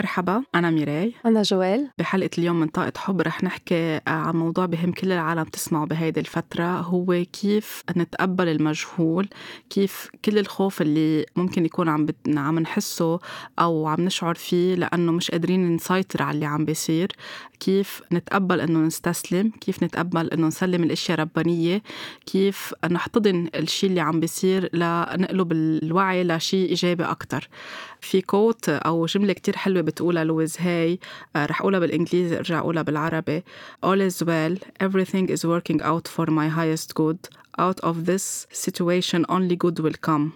مرحبا أنا ميراي. أنا جوال. بحلقة اليوم من طاقة حب رح نحكي عن موضوع بهم كل العالم تسمعه بهيدي الفترة هو كيف نتقبل المجهول كيف كل الخوف اللي ممكن يكون عم بت... عم نحسه أو عم نشعر فيه لأنه مش قادرين نسيطر على اللي عم بيصير. كيف نتقبل إنه نستسلم كيف نتقبل إنه نسلم الأشياء ربانية كيف نحتضن الشيء اللي عم بيصير لنقلب الوعي لشيء إيجابي أكتر. في quote أو جملة كتير حلوة بتقولها لويز هاي رح أقولها بالإنجليزي أرجع أقولها بالعربي All is well everything is working out for my highest good out of this situation only good will come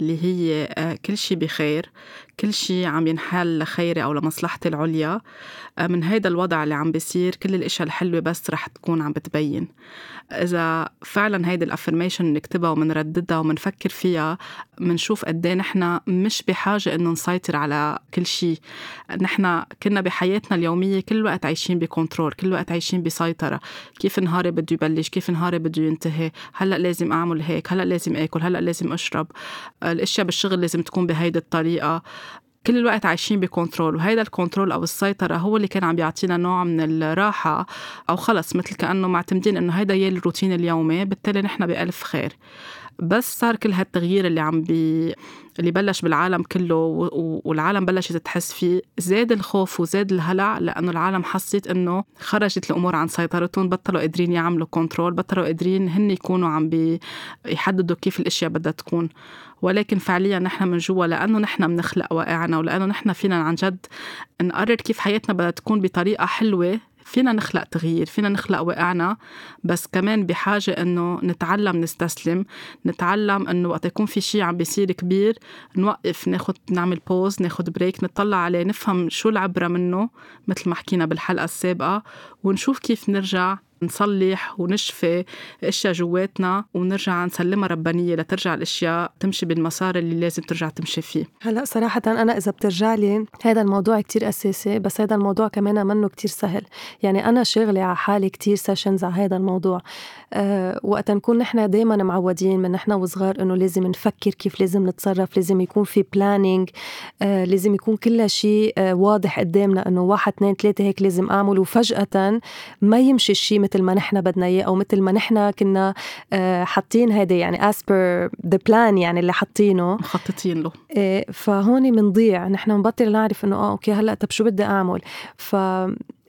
اللي هي كل شيء بخير كل شيء عم ينحل لخيري أو لمصلحتي العليا. من هيدا الوضع اللي عم بيصير كل الأشياء الحلوة بس رح تكون عم بتبين. إذا فعلا هيدي ال affirmation نكتبها ومنرددها ومنفكر فيها منشوف قد إيه نحن مش بحاجة إنه نسيطر على كل شيء نحن كنا بحياتنا اليومية كل وقت عايشين ب control كل وقت عايشين بسيطرة. كيف نهاري بده يبلش؟ كيف نهاري بده ينتهي؟ هلأ لازم أعمل هيك هلأ لازم آكل هلأ لازم أشرب. الأشياء بالشغل لازم تكون بهيدي الطريقة. كل الوقت عايشين ب control وهيدا ال control أو السيطرة هو اللي كان عم بيعطينا نوع من الراحة أو خلص مثل كأنه معتمدين إنه هيدا هي الروتين اليومي بالتالي نحن بألف خير. بس صار كل هالتغيير اللي عم بي اللي بلش بالعالم كله والعالم بلشت تحس فيه زاد الخوف وزاد الهلع لأنه العالم حست إنه خرجت الأمور عن سيطرتهم بطلوا قادرين يعملوا control بطلوا قادرين هن يكونوا عم بيحددوا كيف الأشياء بدها تكون. ولكن فعليا نحن من جوا لأنه نحن بنخلق واقعنا ولأنه نحن فينا عن جد نقرر كيف حياتنا بدها تكون بطريقة حلوة فينا نخلق تغيير فينا نخلق واقعنا بس كمان بحاجة إنه نتعلم نستسلم نتعلم إنه وقت يكون في شيء عم بيصير كبير نوقف ناخد نعمل بوز ناخد بريك نطلع عليه نفهم شو العبرة منه مثل ما حكينا بالحلقة السابقة ونشوف كيف نرجع نصلح ونشفي أشياء جواتنا ونرجع نسلمها ربانية لترجع الأشياء تمشي بالمسار اللي لازم ترجع تمشي فيه. هلا صراحة أنا إذا بترجع لي هذا الموضوع كتير أساسي بس هذا الموضوع كمان منه كتير سهل. يعني أنا شاغله على حالي كتير sessions على هذا الموضوع. أه وقت نكون نحن دائما معودين من نحن وصغار إنه لازم نفكر كيف لازم نتصرف لازم يكون في planning أه لازم يكون كل شيء أه واضح قدامنا إنه واحد اثنين ثلاثة هيك لازم أعمل. وفجأة ما يمشي الشيء مثل ما نحن بدنا إياه أو مثل ما نحن كنا آه، حاطين هيدا يعني as per the plan يعني اللي حاطينه. مخططين له. إيه فهون بنضيع نحن بنبطل نعرف إنه آه okay هلأ طب شو بدي أعمل؟ ف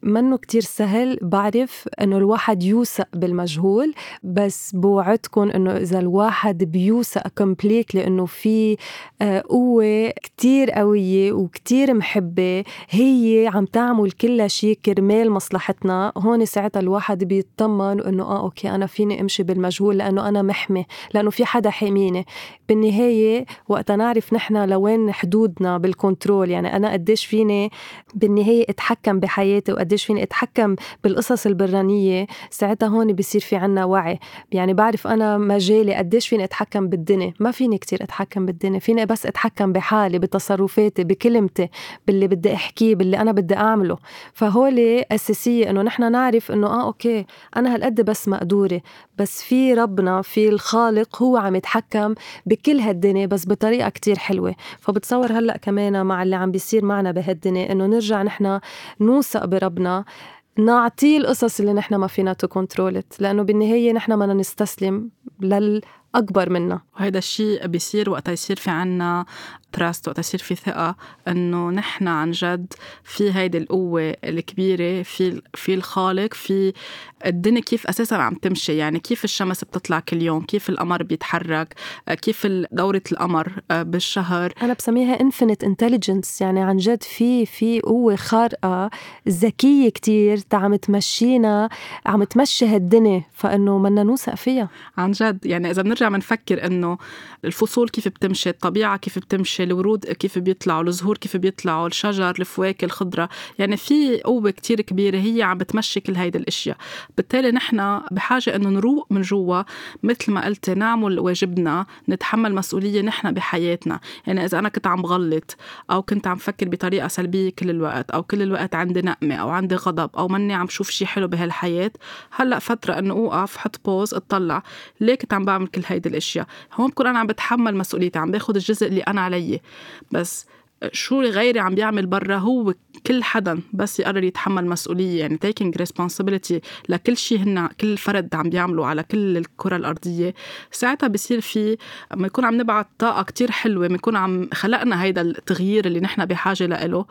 منه كتير سهل. بعرف إنه الواحد يوثق بالمجهول بس بوعدكم إنه إذا الواحد بيوثق completely إنه في آه، قوة كتير قوية وكتير محبة هي عم تعمل كل شيء كرمال مصلحتنا هون ساعتها الواحد بيطمن إنه آه okay أنا فيني أمشي بالمجهول لأنه أنا محمي لأنه في حدا حاميني. بالنهاية وقت نعرف نحن لوين حدودنا بال control يعني أنا قديش فيني بالنهاية أتحكم بحياتي قديش فيني أتحكم بالقصص البرانية ساعتها هون بصير في عنا وعي. يعني بعرف أنا مجالي قديش فيني أتحكم بالدنيا. ما فيني كتير أتحكم بالدنيا فيني بس أتحكم بحالي بتصرفاتي بكلمتي باللي بدي أحكيه باللي أنا بدي أعمله. فهول أساسية إنه نحن نعرف إنه آه أوكي أنا هالقد بس مقدورة. بس في ربنا في الخالق هو عم يتحكم بكل هالدنيا بس بطريقة كتير حلوة. فبتصور هلأ كمان مع اللي عم بيصير معنا بهالدنيا إنه نرجع نحن نوثق بربنا. نعطيه القصص اللي نحن ما فينا to control it لأنه بالنهاية نحن بدنا نستسلم لل أكبر منا وهذا الشيء بيصير وقت يصير في عنا trust وقت يصير في ثقة إنه نحن عن جد في هيدي القوة الكبيرة في في الخالق في الدنيا كيف أساسا عم تمشي. يعني كيف الشمس بتطلع كل يوم كيف القمر بيتحرك كيف دورة القمر آه، بالشهر. أنا بسميها infinite intelligence يعني عن جد في في قوة خارقة ذكية كتير عم تمشينا عم تمشي هالدنيا. فإنه بدنا نوثق فيها. عن جد. يعني إذا بنرجع بنفكر إنه الفصول كيف بتمشي الطبيعة كيف بتمشي الورود كيف بيطلعوا الزهور كيف بيطلعوا الشجر الفواكه الخضرة. يعني في قوة كتير كبيرة هي عم بتمشي كل هيدي الأشياء. بالتالي نحن بحاجة إنه نروق من جوا مثل ما قلت نعمل واجبنا نتحمل مسؤولية نحن بحياتنا. يعني إذا أنا كنت عم بغلط أو كنت عم فكر بطريقة سلبية كل الوقت أو كل الوقت عندي نقمة أو عندي غضب أو مني عم شوف شي حلو بهالحياة هلأ فترة إنه أوقف حط بوز اطلع. ليه كنت عم بعمل كل هيدي الأشياء. هون بكون أنا عم بتحمل مسؤوليتي عم باخد الجزء اللي أنا علي. بس شو غيري عم بيعمل برا هو كل حدا بس يقرر يتحمل مسؤولية يعني taking responsibility لكل شيء هن كل فرد عم بيعمله على كل الكرة الأرضية. ساعتها بصير في لما يكون عم نبعت طاقة كتير حلوة بنكون عم خلقنا هيدا التغيير اللي نحن بحاجة لإله.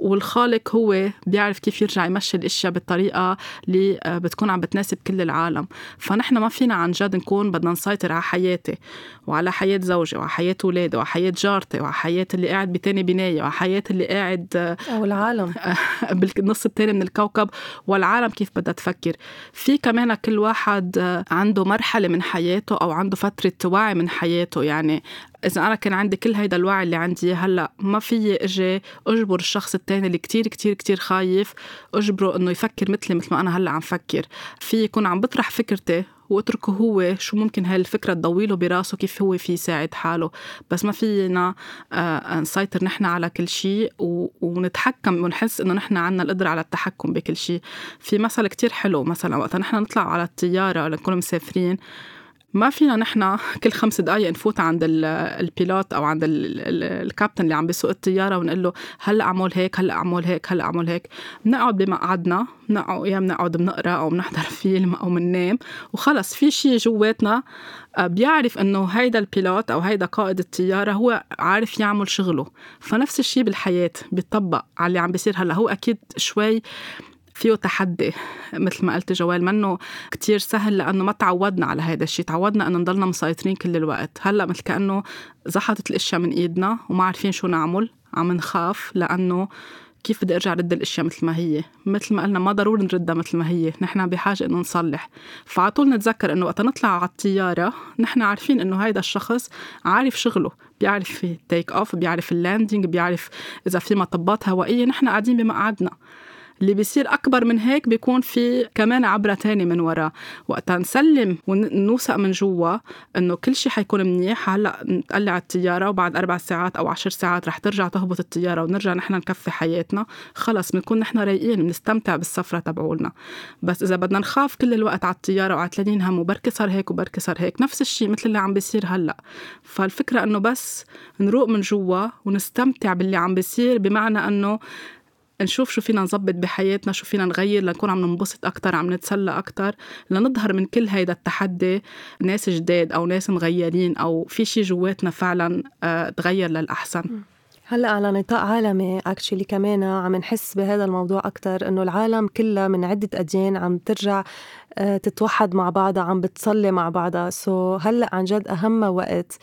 والخالق هو بيعرف كيف يرجع يمشي الأشياء بالطريقة اللي آه، بتكون عم بتناسب كل العالم. فنحن ما فينا عن جد نكون بدنا نسيطر على حياتي وعلى حياة زوجي وعلى حياة اولادي وعلى حياة جارتي وعلى حياة اللي قاعد بتاني بناية وعلى حياة اللي قاعد آه، أو العالم. بالنص التاني من الكوكب والعالم كيف بدها تفكر. في كمان كل واحد آه، عنده مرحلة من حياته أو عنده فترة وعي من حياته. يعني إذا أنا كان عندي كل هيدا الوعي اللي عندي هلأ ما في أجي أجبر الشخص التاني اللي كتير كتير كتير خايف أجبره إنه يفكر مثلي مثل ما أنا هلأ عم فكر. في يكون عم بطرح فكرتي واتركه هو شو ممكن هاي الفكرة تضويله براسه كيف هو في يساعد حاله. بس ما فينا آه نسيطر نحن على كل شيء ونتحكم ونحس إنه نحن عنا القدرة على التحكم بكل شيء في مثل كتير حلو مثلا وقت نحن نطلع على الطيارة لنكون مسافرين ما فينا نحن كل خمس دقائق نفوت عند البيلوت أو عند الكابتن اللي عم بيسوق الطيارة ونقول له هلأ أعمل هيك هلأ أعمل هيك هلأ أعمل هيك. بنقعد بمقعدنا بنقعد يا بنقعد بنقرأ أو بنحضر فيلم أو بننام وخلص. في شيء جواتنا آه، بيعرف إنه هيدا البيلوت أو هيدا قائد الطيارة هو عارف يعمل شغله. فنفس الشيء بالحياة بيطبق على اللي عم بيصير هلأ. هو أكيد شوي فيه تحدي مثل ما قلت جوال منه كتير سهل لأنه ما تعودنا على هذا الشيء تعودنا أنه نضلنا مسيطرين كل الوقت. هلأ مثل كأنه زحطت الأشياء من إيدنا وما عارفين شو نعمل عم نخاف لأنه كيف بدي أرجع رد الأشياء مثل ما هي؟ مثل ما قلنا ما ضروري نردها مثل ما هي نحن بحاجة إنه نصلح. فعلى طول نتذكر إنه وقت نطلع على الطيارة نحن عارفين إنه هيدا الشخص عارف شغله بيعرف take off بيعرف ال landing بيعرف إذا في مطبات هوائية نحن قاعدين بمقعدنا. اللي بيصير أكبر من هيك بيكون في كمان عبرة تانية من وراه وقتها نسلم ونوثق من جوا إنه كل شيء حيكون منيح. هلأ نتقلع الطيارة وبعد أربع ساعات أو عشر ساعات رح ترجع تهبط الطيارة ونرجع نحن نكفي حياتنا. خلص بنكون نحن رايقين بنستمتع بالسفرة تبعولنا. بس إذا بدنا نخاف كل الوقت على الطيارة وعتلانين هم وبركي صار هيك وبركي صار هيك نفس الشيء مثل اللي عم بيصير هلأ. فالفكرة إنه بس نروق من جوا ونستمتع باللي عم بيصير بمعنى إنه نشوف شو فينا نظبط بحياتنا شو فينا نغير لنكون عم ننبسط أكتر عم نتسلى أكتر لنظهر من كل هيدا التحدي ناس جداد أو ناس مغيرين أو في شي جواتنا فعلا آه، تغير للأحسن. هلأ على نطاق عالمي اكشلي كمان عم نحس بهذا الموضوع أكثر إنه العالم كلها من عدة أديان عم ترجع تتوحد مع بعضها عم بتصلي مع بعضها. so so هلأ عن جد أهم وقت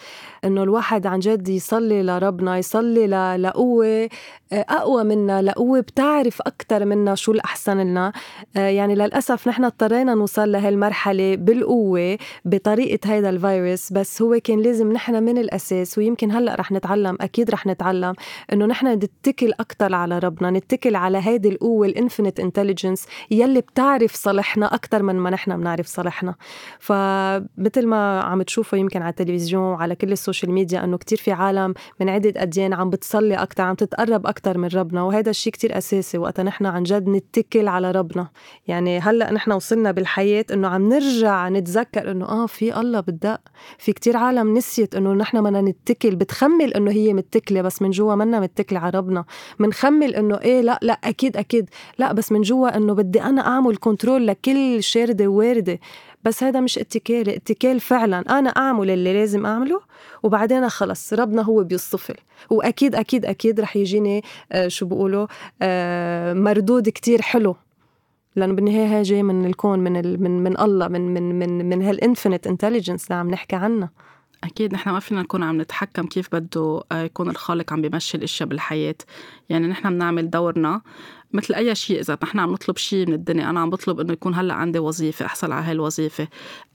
إنه الواحد عن جد يصلي لربنا يصلي لقوة آه، أقوى منا لقوة بتعرف أكثر منا شو الأحسن لنا. آه، يعني للأسف نحن اضطرينا نوصل لهالمرحله بالقوة بطريقة هيدا الفيروس بس هو كان لازم نحن من الأساس ويمكن هلأ رح نتعلم أكيد رح نتعلم إنه نحن نتكل أكثر على ربنا نتكل على هيدي القوة ال infinite intelligence يلي بتعرف صالحنا أكثر من ما نحن بنعرف صالحنا فمثل ما عم تشوفوا يمكن على التلفزيون وعلى كل السوشيال ميديا إنه كتير في عالم من عدة أديان عم بتصلي أكثر عم تتقرب أكثر من ربنا وهذا الشيء كتير أساسي وقتها نحن عن جد نتكل على ربنا. يعني هلأ نحن وصلنا بالحياة إنه عم نرجع نتذكر إنه آه في الله بالدق. في كتير عالم نسيت إنه نحن بدنا نتكل بتخمل إنه هي متكلة بس من جوا منا متكلة على ربنا. بنخمل إنه إيه لا لا أكيد أكيد. لا بس من جوا إنه بدي أنا أعمل control لكل شارده وارده بس هذا مش اتكال اتكال فعلا. أنا أعمل اللي لازم أعمله وبعدين خلص ربنا هو بيصطفل وأكيد أكيد أكيد رح يجيني آه شو بيقولوا آه مردود كتير حلو. لأنه بالنهاية هي جاي من الكون من ال من من الله من من من من هال infinite intelligence اللي عم نحكي عنها أكيد نحن ما فينا نكون عم نتحكم كيف بده آه، يكون الخالق عم بيمشي الأشياء بالحياة. يعني نحن بنعمل دورنا مثل أي شيء إذا نحن عم نطلب شيء من الدنيا أنا عم بطلب إنه يكون هلأ عندي وظيفة أحصل على هاي الوظيفة.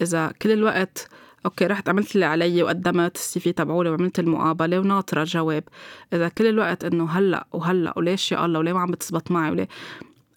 إذا كل الوقت okay رحت عملت اللي علي وقدمت ال CV تبعولي وعملت المقابلة وناطرة الجواب إذا كل الوقت إنه هلأ وهلأ وليش يا الله وليه ما عم بتزبط معي وليه؟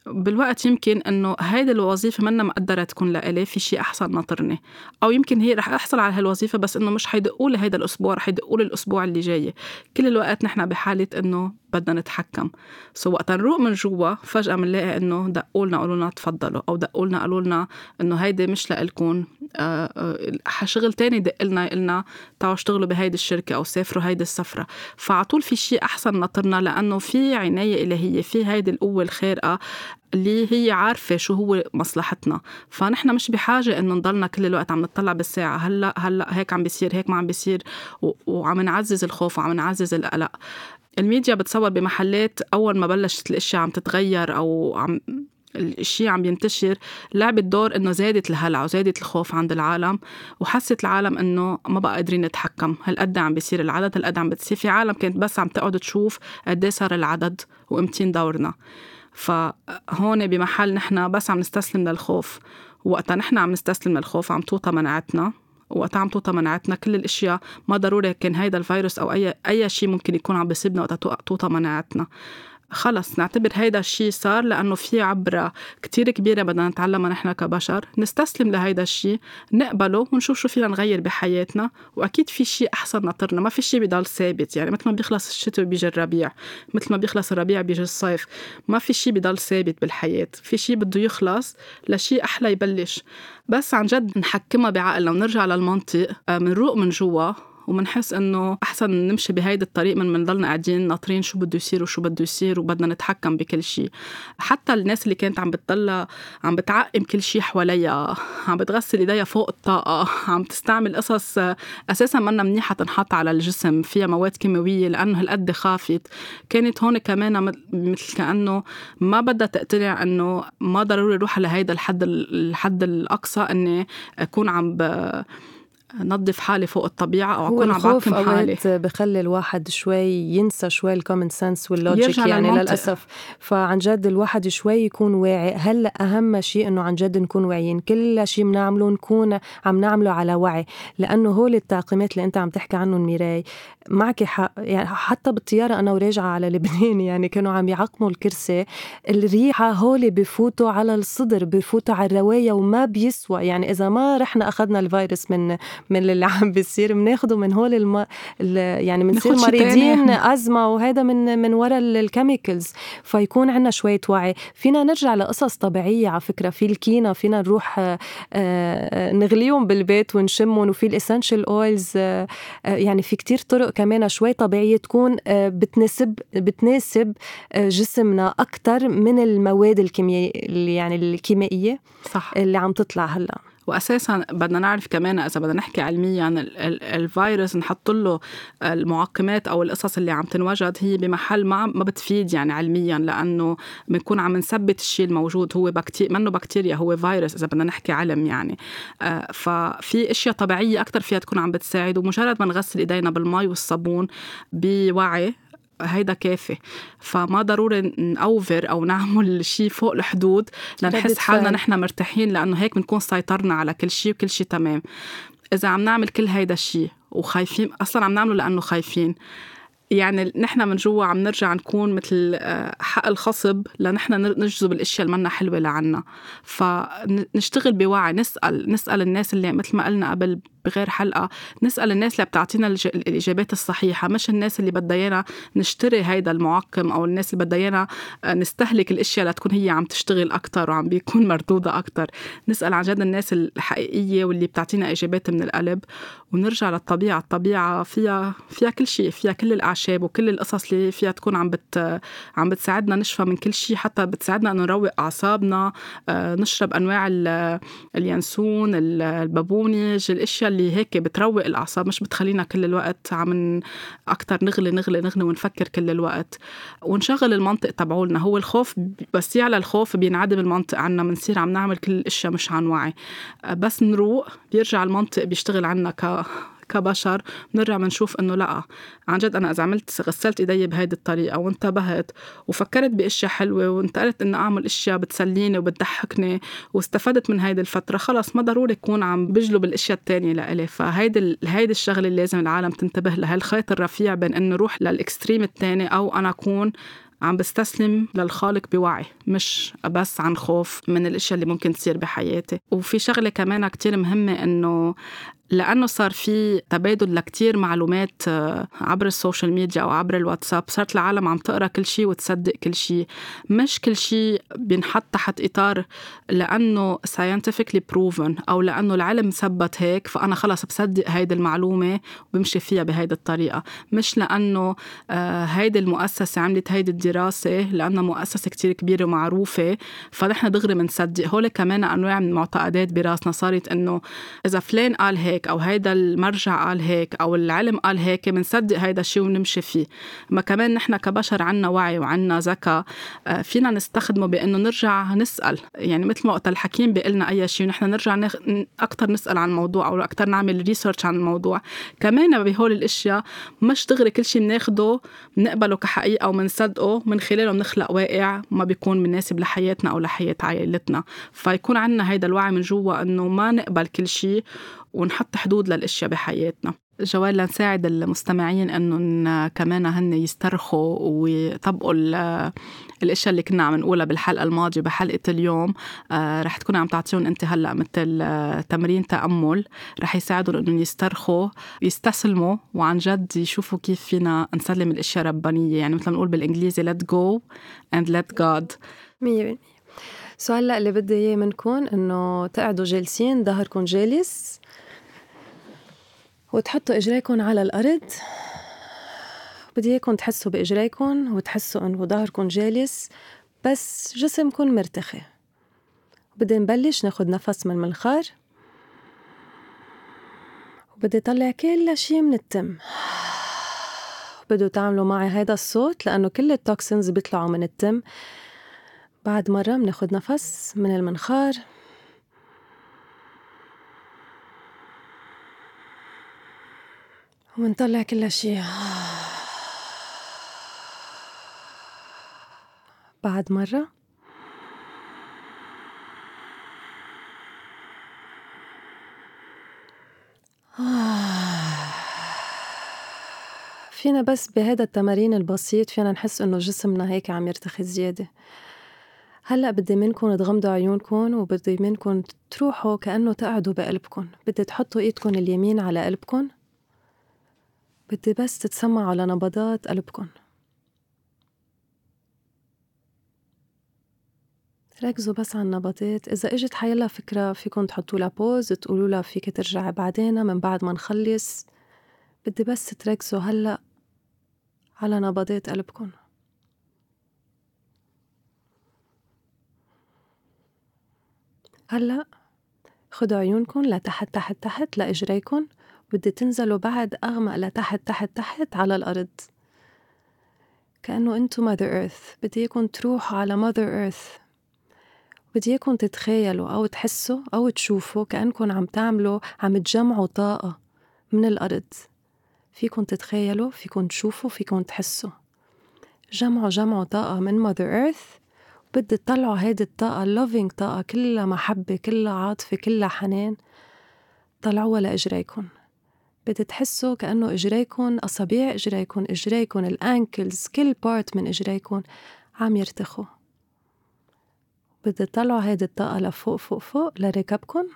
بالوقت يمكن إنه هيدي الوظيفة منا مقدرة تكون لإلي في شيء أحسن ناطرني. أو يمكن هي رح احصل على هالوظيفه بس إنه مش حيدقوا لي هيدا الأسبوع رح يدقوا لي الأسبوع اللي جاي. كل الوقت نحن بحالة إنه بدنا نتحكم. سو وقت نروق من جوا فجأة بنلاقي إنه دقوا لنا قالوا لنا تفضلوا أو دقوا لنا قالوا لنا إنه هيدي مش لإلكم آه، آه، شغل تاني دق لنا قلنا تعالوا اشتغلوا بهيدي الشركة أو سافروا هيدي السفرة. فعلى طول في شيء أحسن ناطرنا لأنه في عناية إلهية في هيدي القوة الخارقة اللي هي عارفة شو هو مصلحتنا. فنحن مش بحاجة إنه نضلنا كل الوقت عم نطلع بالساعة هلأ هلأ هيك عم بيصير هيك ما عم بيصير وعم نعزز الخوف وعم نعزز القلق. الميديا بتصور بمحلات أول ما بلشت الأشياء عم تتغير أو عم الشيء عم ينتشر لعبت دور إنه زادت الهلع وزادت الخوف عند العالم وحست العالم إنه ما بقى قادرين نتحكم. هالقد عم بيصير العدد هالقد عم بتصير في عالم كانت بس عم تقعد تشوف قد إيه صار العدد وامتين دورنا. فهون بمحل نحن بس عم نستسلم للخوف. وقتها نحن عم نستسلم للخوف عم توطى مناعتنا. وقت عم توطى مناعتنا كل الأشياء ما ضروري كان هيدا الفيروس أو اي أي شيء ممكن يكون عم بيصيبنا وقت توطى مناعتنا خلص نعتبر هيدا الشيء صار لأنه في عبرة كتير كبيرة بدنا نتعلمها نحن كبشر. نستسلم لهيدا الشيء نقبله ونشوف شو فينا نغير بحياتنا وأكيد في شيء أحسن ناطرنا. ما في شيء بضل ثابت. يعني مثل ما بيخلص الشتاء وبيجي الربيع مثل ما بيخلص الربيع بيجي الصيف. ما في شيء بضل ثابت بالحياة. في شيء بده يخلص لشيء أحلى يبلش. بس عن جد نحكمها بعقلنا ونرجع للمنطق منروق آه، من جوا. ومنحس إنه أحسن نمشي بهيدي الطريق من نضلنا قاعدين ناطرين شو بده يصير وشو بده يصير وبدنا نتحكم بكل شيء. حتى الناس اللي كانت عم بتضلها عم بتعقم كل شيء حواليها عم بتغسل إيديها فوق الطاقة عم تستعمل قصص أساسا منا منيحة تنحط على الجسم فيها مواد كيماوية لأنه هالقد خافت. كانت هون كمان مثل كأنه ما بدها تقتنع إنه ما ضروري أروح لهيدا الحد الحد الأقصى إني أكون عم نظف حالي فوق الطبيعة أو أكون عم بعقم حالي. بخلي الواحد شوي ينسى شوي ال common sense وال logic يعني للمنطق. للأسف. فعن جد الواحد شوي يكون واعي. هلا أهم شيء إنه عن جد نكون واعيين؟ كل شيء بنعمله نكون عم نعمله على وعي. لأنه هول التعقيمات اللي أنت عم تحكي عنهم ميراي معك حق يعني حتى بالطيارة أنا وراجعة على لبنان يعني كانوا عم يعقموا الكرسي. الريحة هول بفوتوا على الصدر بفوتوا على الرواية وما بيسوى. يعني إذا ما رحنا أخذنا الفيروس من من اللي عم بيصير بناخده من هول الم... يعني بنصير مريضين أزمة وهذا من من وراء ال chemicals فيكون عندنا شوية وعي. فينا نرجع لقصص طبيعية على فكرة. في الكينا فينا نروح آه، آه، نغليهم بالبيت ونشمهم وفي ال essential oils آه، يعني في كتير طرق كمان شوي طبيعية تكون بتناسب بتناسب جسمنا أكثر من المواد الكيميائية يعني الكيميائية صح. اللي عم تطلع هلأ. واساسا بدنا نعرف كمان إذا بدنا نحكي علميا الفيروس نحط له المعقمات أو القصص اللي عم تنوجد هي بمحل ما ما بتفيد يعني علميا لأنه بنكون عم نثبت الشيء الموجود هو بكتير منه بكتيريا هو فيروس إذا بدنا نحكي علم يعني. آه، ففي إشياء طبيعية أكثر فيها تكون عم بتساعد ومجرد ما نغسل إيدينا بالمي والصابون بوعي هيدا كافي. فما ضروري نأوفر أو نعمل شيء فوق الحدود لنحس حالنا نحن مرتاحين لأنه هيك بنكون سيطرنا على كل شيء وكل شيء تمام. إذا عم نعمل كل هيدا الشيء وخايفين أصلا عم نعمله لأنه خايفين. يعني نحن من جوا عم نرجع نكون مثل آه، حق الخصب لنحن نجذب الأشياء اللي منا حلوة لعنا. فنشتغل بوعي نسأل نسأل الناس اللي مثل ما قلنا قبل بغير حلقة. نسأل الناس اللي بتعطينا الإجابات الصحيحة. مش الناس اللي بدها إيانا نشتري هيدا المعقم أو الناس اللي بدها إيانا آه، نستهلك الأشياء لتكون هي عم تشتغل أكثر وعم بيكون مردودة أكثر نسأل عن جد الناس الحقيقية واللي بتعطينا إجابات من القلب. ونرجع للطبيعة. الطبيعة فيها فيها كل شيء فيها كل الأعشاب وكل القصص اللي فيها تكون عم بت عم بتساعدنا نشفى من كل شيء. حتى بتساعدنا إنه نروق أعصابنا آه، نشرب أنواع اليانسون البابونج الأشياء اللي هيك بتروق الأعصاب مش بتخلينا كل الوقت عم أكثر نغلي نغلي نغلي ونفكر كل الوقت. ونشغل المنطق تبعولنا هو الخوف بس يعلى الخوف بينعدم المنطق عنا بنصير عم نعمل كل الاشياء مش عن وعي. بس نروق بيرجع المنطق بيشتغل عنا ك كبشر بنرجع بنشوف إنه لأ. عن جد أنا إذا عملت غسلت إيدي بهيدي الطريقة وانتبهت وفكرت بأشياء حلوة وانتقلت إني أعمل أشياء بتسليني وبتضحكني واستفدت من هيدي الفترة خلص ما ضروري اكون عم بجلب الأشياء الثانية لإلي. فهيدي هيدي الشغلة اللي لازم العالم تنتبه لها الخيط الرفيع بين انه روح لل extreme الثاني أو أنا أكون عم بستسلم للخالق بوعي مش بس عن خوف من الأشياء اللي ممكن تصير بحياتي. وفي شغلة كمان كتير مهمة إنه لأنه صار في تبادل لكتير معلومات آه، عبر ال social media أو عبر الواتساب. صارت العالم عم تقرأ كل شيء وتصدق كل شيء مش كل شيء بينحط تحت إطار لأنه scientifically proven أو لأنه العلم ثبت هيك فأنا خلص بصدق هيدي المعلومة وبمشي فيها بهيدي الطريقة. مش لأنه آه، هيدي المؤسسة عملت هيدي الدراسة لأنها مؤسسة كتير كبيرة ومعروفة فنحن دغري بنصدق هول كمان أنواع من المعتقدات براسنا صارت إنه إذا فلان قال هيك هيك أو هيدا المرجع قال هيك أو العلم قال هيك بنصدق هيدا الشيء ونمشي فيه. ما كمان نحن كبشر عنا وعي وعنا ذكاء آه، فينا نستخدمه بإنه نرجع نسأل. يعني مثل ما وقت الحكيم بيقول لنا أي شيء ونحن نرجع نخ... أكثر نسأل عن الموضوع أو أكثر نعمل ريسيرش عن الموضوع. كمان بهول الأشياء مش دغري كل شيء بناخده بنقبله كحقيقة وبنصدقه من خلاله بنخلق واقع ما بيكون مناسب لحياتنا أو لحياة عائلتنا. فيكون عنا هيدا الوعي من جوا إنه ما نقبل كل شيء ونحط حدود للأشياء بحياتنا. جوال لنساعد المستمعين انهم كمان هن يسترخوا ويطبقوا الأشياء اللي كنا عم نقولها بالحلقة الماضية بحلقة اليوم. آه رح تكون عم تعطيهم أنت هلأ مثل آه تمرين تأمل. رح يساعدهم إنهم يسترخوا يستسلموا وعن جد يشوفوا كيف فينا نسلم الأشياء ربانيه يعني مثل ما نقول بالإنجليزي let go and let God. 100% سؤال هلأ اللي بدي إياه منكم إنه تقعدوا جالسين ظهركم جالس وتحطوا إجريكم على الأرض. بدي إياكم تحسوا بإجريكم وتحسوا إنه ظهركم جالس بس جسمكم مرتخي. بدي نبلش ناخد نفس من المنخار. وبدي طلع كل شي من التم. بدو تعملوا معي هيدا الصوت لأنه كل التوكسينز بيطلعوا من التم. بعد مرة بناخد نفس من المنخار. ونطلع كل شيء. بعد مرة؟ فينا بس بهذا التمارين البسيط فينا نحس إنه جسمنا هيك عم يرتخي زيادة. هلأ بدي منكم تغمضوا عيونكم وبدي منكم تروحوا كأنه تقعدوا بقلبكم. بدي تحطوا إيدكم اليمين على قلبكم. بدي بس تتسمعوا على نبضات قلبكن. ركزوا بس على النبضات إذا إجت حيلا فكرة فيكن تحطوا لها بوز تقولوا لها فيك ترجعي بعدين من بعد ما نخلص. بدي بس تركزوا هلأ على نبضات قلبكن. هلأ خدوا عيونكن لتحت تحت تحت لإجريكن. بدي تنزلوا بعد أغمق لتحت تحت تحت على الأرض. كأنه أنتو mother earth بدي إياكم تروحوا على mother earth بدي إياكم تتخيلوا أو تحسوا أو تشوفوا كأنكم عم تعملوا عم تجمعوا طاقة من الأرض. فيكم تتخيلوا فيكم تشوفوا فيكم تحسوا. جمعوا جمعوا طاقة من mother earth بدي تطلعوا هيدي الطاقة ال loving طاقة كلها محبة كلها عاطفة كلها حنان. طلعوها لإجريكم. بدي تحسوا كأنه إجريكن أصابيع إجريكن إجريكن ال ankles كل part من إجريكن عم يرتخوا. بدي تطلعوا هيدي الطاقة لفوق فوق فوق لركبكن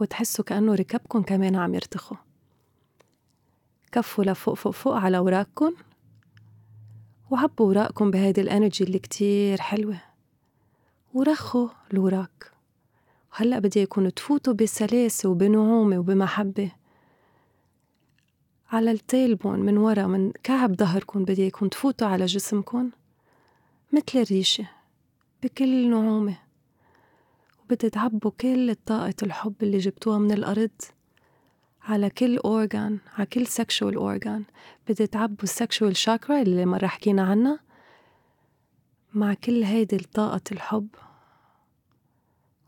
وتحسوا كأنه ركبكن كمان عم يرتخوا. كفوا لفوق فوق فوق على وراكن وعبوا وراككم بهيدي ال energy اللي كتير حلوة. ورخوا الوراك هلأ بدي ياكن تفوتوا بسلاسة وبنعومة وبمحبة. على ال tailbone من ورا من كعب ظهركم بدي ياكن تفوتوا على جسمكم مثل الريشة بكل نعومة. وبدي تعبوا كل طاقة الحب اللي جبتوها من الأرض على كل organ على كل sexual organ بدي تعبوا ال sexual chakra اللي مرة حكينا عنها مع كل هيدي الطاقة الحب.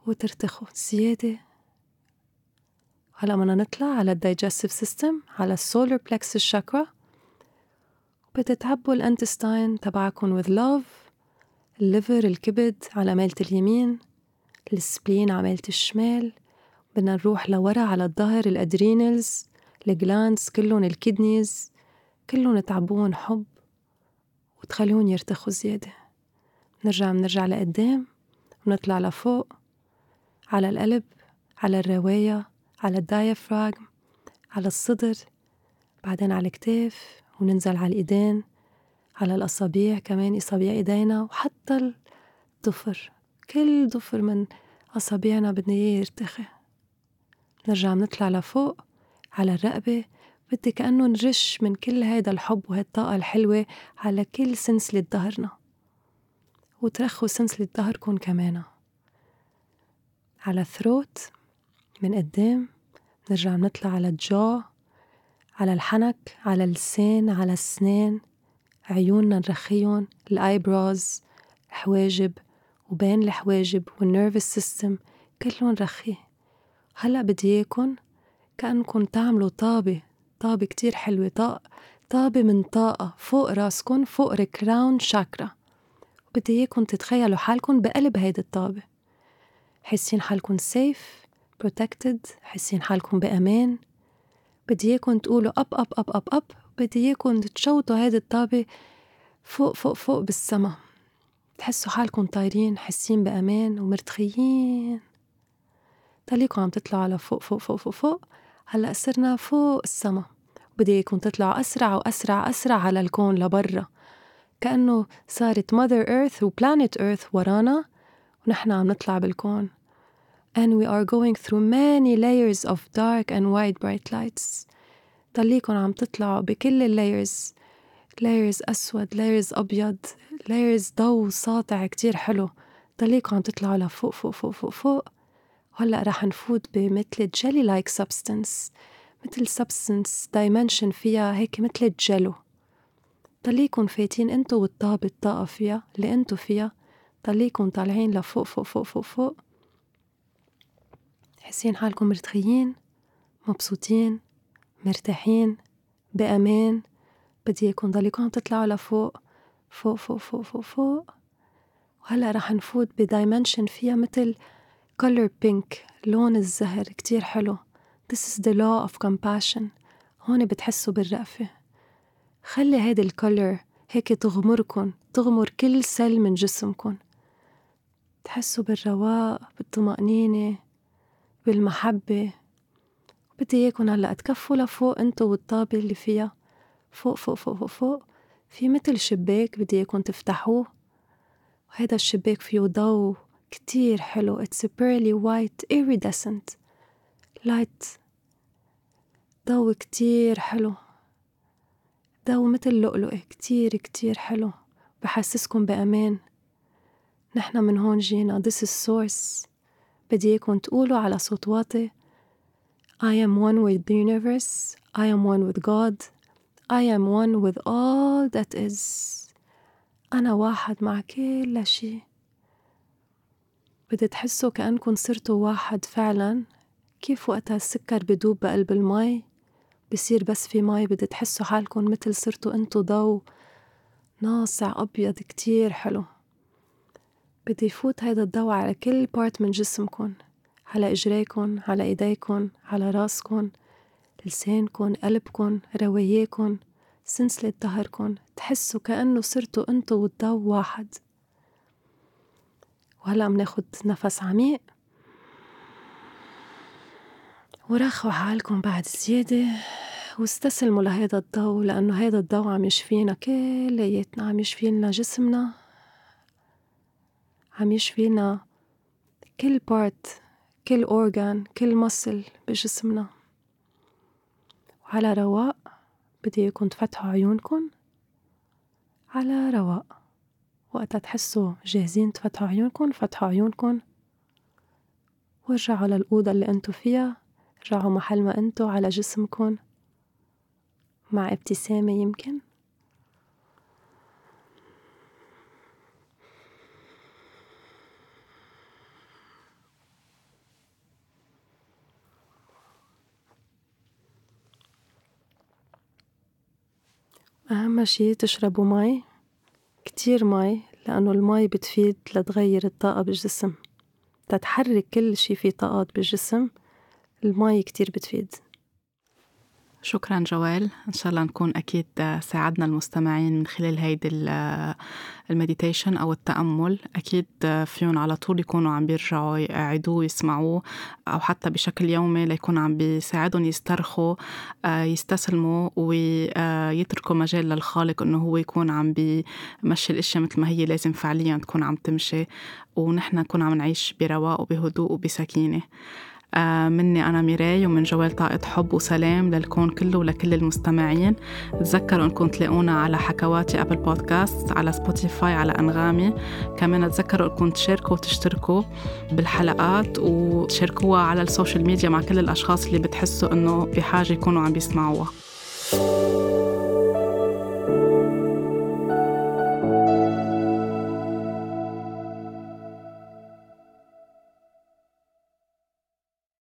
وترتخوا زيادة. هلا بدنا نطلع على ال digestive system على ال solar plexus chakra بتعبوا ال intestine تبعكم with love ال liver الكبد على ميلة اليمين ال spleen على ميلة الشمال. بدنا نروح لورا على الظهر ال adrenals ال glands كلهم ال kidneys كلهم تعبون حب وتخليهم يرتخوا زيادة. نرجع بنرجع لقدام ونطلع لفوق على القلب على الرواية. على الدايفراغم على الصدر بعدين على الكتاف وننزل على الإيدين على الأصابع كمان أصابع إيدينا وحتى الضفر. كل ضفر من أصابعنا بدنا إياه يرتخي. نرجع نطلع لفوق على الرقبة. بدي كأنه نرش من كل هيدا الحب وهالطاقة الحلوة على كل سنسلة ظهرنا. وترخوا سنسلة ظهركن كمان. على الثروت من قدام نرجع نطلع على الجو على الحنك على اللسان على السنان عيوننا نرخيهم الأيبروز الحواجب وبين الحواجب وال nervous system كلهم رخي. هلأ بدي اياكم كأنكم تعملوا طابة طابة كتير حلوة طاق طابة من طاقة فوق راسكن فوق ال crown chakra. بدي اياكم تتخيلوا حالكم بقلب هيدي الطابة. حاسين حالكم safe protected حاسين حالكم بأمان. بدي إياكم تقولوا up up up up up بدي إياكم تشوطوا هيدي الطابة فوق فوق فوق بالسما. تحسوا حالكم طايرين حاسين بأمان ومرتخيين. تليكم عم تطلعوا على فوق فوق فوق فوق فوق. هلأ صرنا فوق السما. بدي إياكم تطلعوا أسرع وأسرع أسرع على الكون لبرا. كأنه صارت ماذر إيرث وبلانيت إيرث ورانا ونحن عم نطلع بالكون. And we are going through many layers of dark and white bright lights. ضليكن عم تطلعوا بكل ال layers layers أسود layers أبيض layers ضو ساطع كتير حلو. ضليكم عم تطلعوا لفوق فوق فوق فوق فوق. وهلأ رح نفوت بمثل jelly like substance. مثل substance dimension فيها هيك مثل ال jello ضليكن فايتين انتو والطابة الطاقة فيها اللي انتو فيها. ضليكن طالعين لفوق فوق فوق فوق فوق. حاسين حالكم مرتخيين مبسوطين مرتاحين بأمان. بدي إياكم ضليكم عم تطلعوا لفوق فوق فوق فوق فوق فوق. وهلأ رح نفوت بدايمنشن فيها مثل color pink لون الزهر كتير حلو. This is the law of compassion. هون بتحسوا بالرأفة. خلي هيدي الكولر هيك تغمركن تغمر كل سل من جسمكن. تحسوا بالرواق بالطمأنينة. بالمحبة. بدي اياكم هلأ تكفوا لفوق أنتو والطابة اللي فيها. فوق فوق فوق فوق فوق. في متل شباك بدي اياكم تفتحوه. وهيدا الشباك فيه ضوء كتير حلو. It's a pearly white iridescent light. ضوء كتير حلو. ضوء متل لؤلؤة كتير كتير حلو. بحسسكم بأمان. نحنا من هون جينا. This is source. بدي إياكم تقولوا على صوت واطي. I am one with the universe. I am one with God. I am one with all that is. أنا واحد مع كل شي بدي تحسوا كأنكم صرتوا واحد فعلا. كيف وقتها السكر بدوب بقلب المي؟ بصير بس في مي بدي تحسوا حالكم متل صرتوا انتو ضو. ناصع أبيض كتير حلو. بدي يفوت هيدا الضوء على كل بارت من جسمكن على إجريكن على إيديكن على راسكن لسانكن قلبكن رواياكن سنسلة ظهركن تحسوا كأنه صرتوا انتو والضو واحد. وهلأ مناخد نفس عميق. ورخوا حالكم بعد زيادة. واستسلموا لهيدا الضوء لأنه هيدا الضوء عم يشفينا كلياتنا عم يشفيلنا جسمنا. عم يشفينا كل part كل organ كل muscle بجسمنا. وعلى رواق بدي اياكم تفتحوا عيونكم. على رواق وقتها تحسوا جاهزين تفتحوا عيونكم فتحوا عيونكم. وارجعوا للأوضة اللي انتو فيها. رجعوا محل ما انتو على جسمكم. مع ابتسامة يمكن. أهم شي تشربوا مي كتير مي لأنه المي بتفيد لتغير الطاقة بالجسم. تتحرك كل شي في طاقات بالجسم المي كتير بتفيد. شكرا جوال. إن شاء الله نكون أكيد ساعدنا المستمعين من خلال هيدي المديتيشن أو التأمل. أكيد فيهم على طول يكونوا عم بيرجعوا يعيدوه ويسمعوه أو حتى بشكل يومي ليكون عم بيساعدهم يسترخوا يستسلموا ويتركوا مجال للخالق إنه هو يكون عم بيمشي الأشياء مثل ما هي لازم فعليا تكون عم تمشي. ونحن نكون عم نعيش برواق وبهدوء وبسكينة. مني أنا ميراي ومن جوال طاقة حب وسلام للكون كله ولكل المستمعين. تذكروا أنكم تلاقونا على حكواتي Apple Podcast على Spotify على أنغامي. كمان تذكروا أنكم تشاركوا وتشتركوا بالحلقات وتشاركوها على ال social media مع كل الأشخاص اللي بتحسوا أنه بحاجة يكونوا عم بيسمعوها.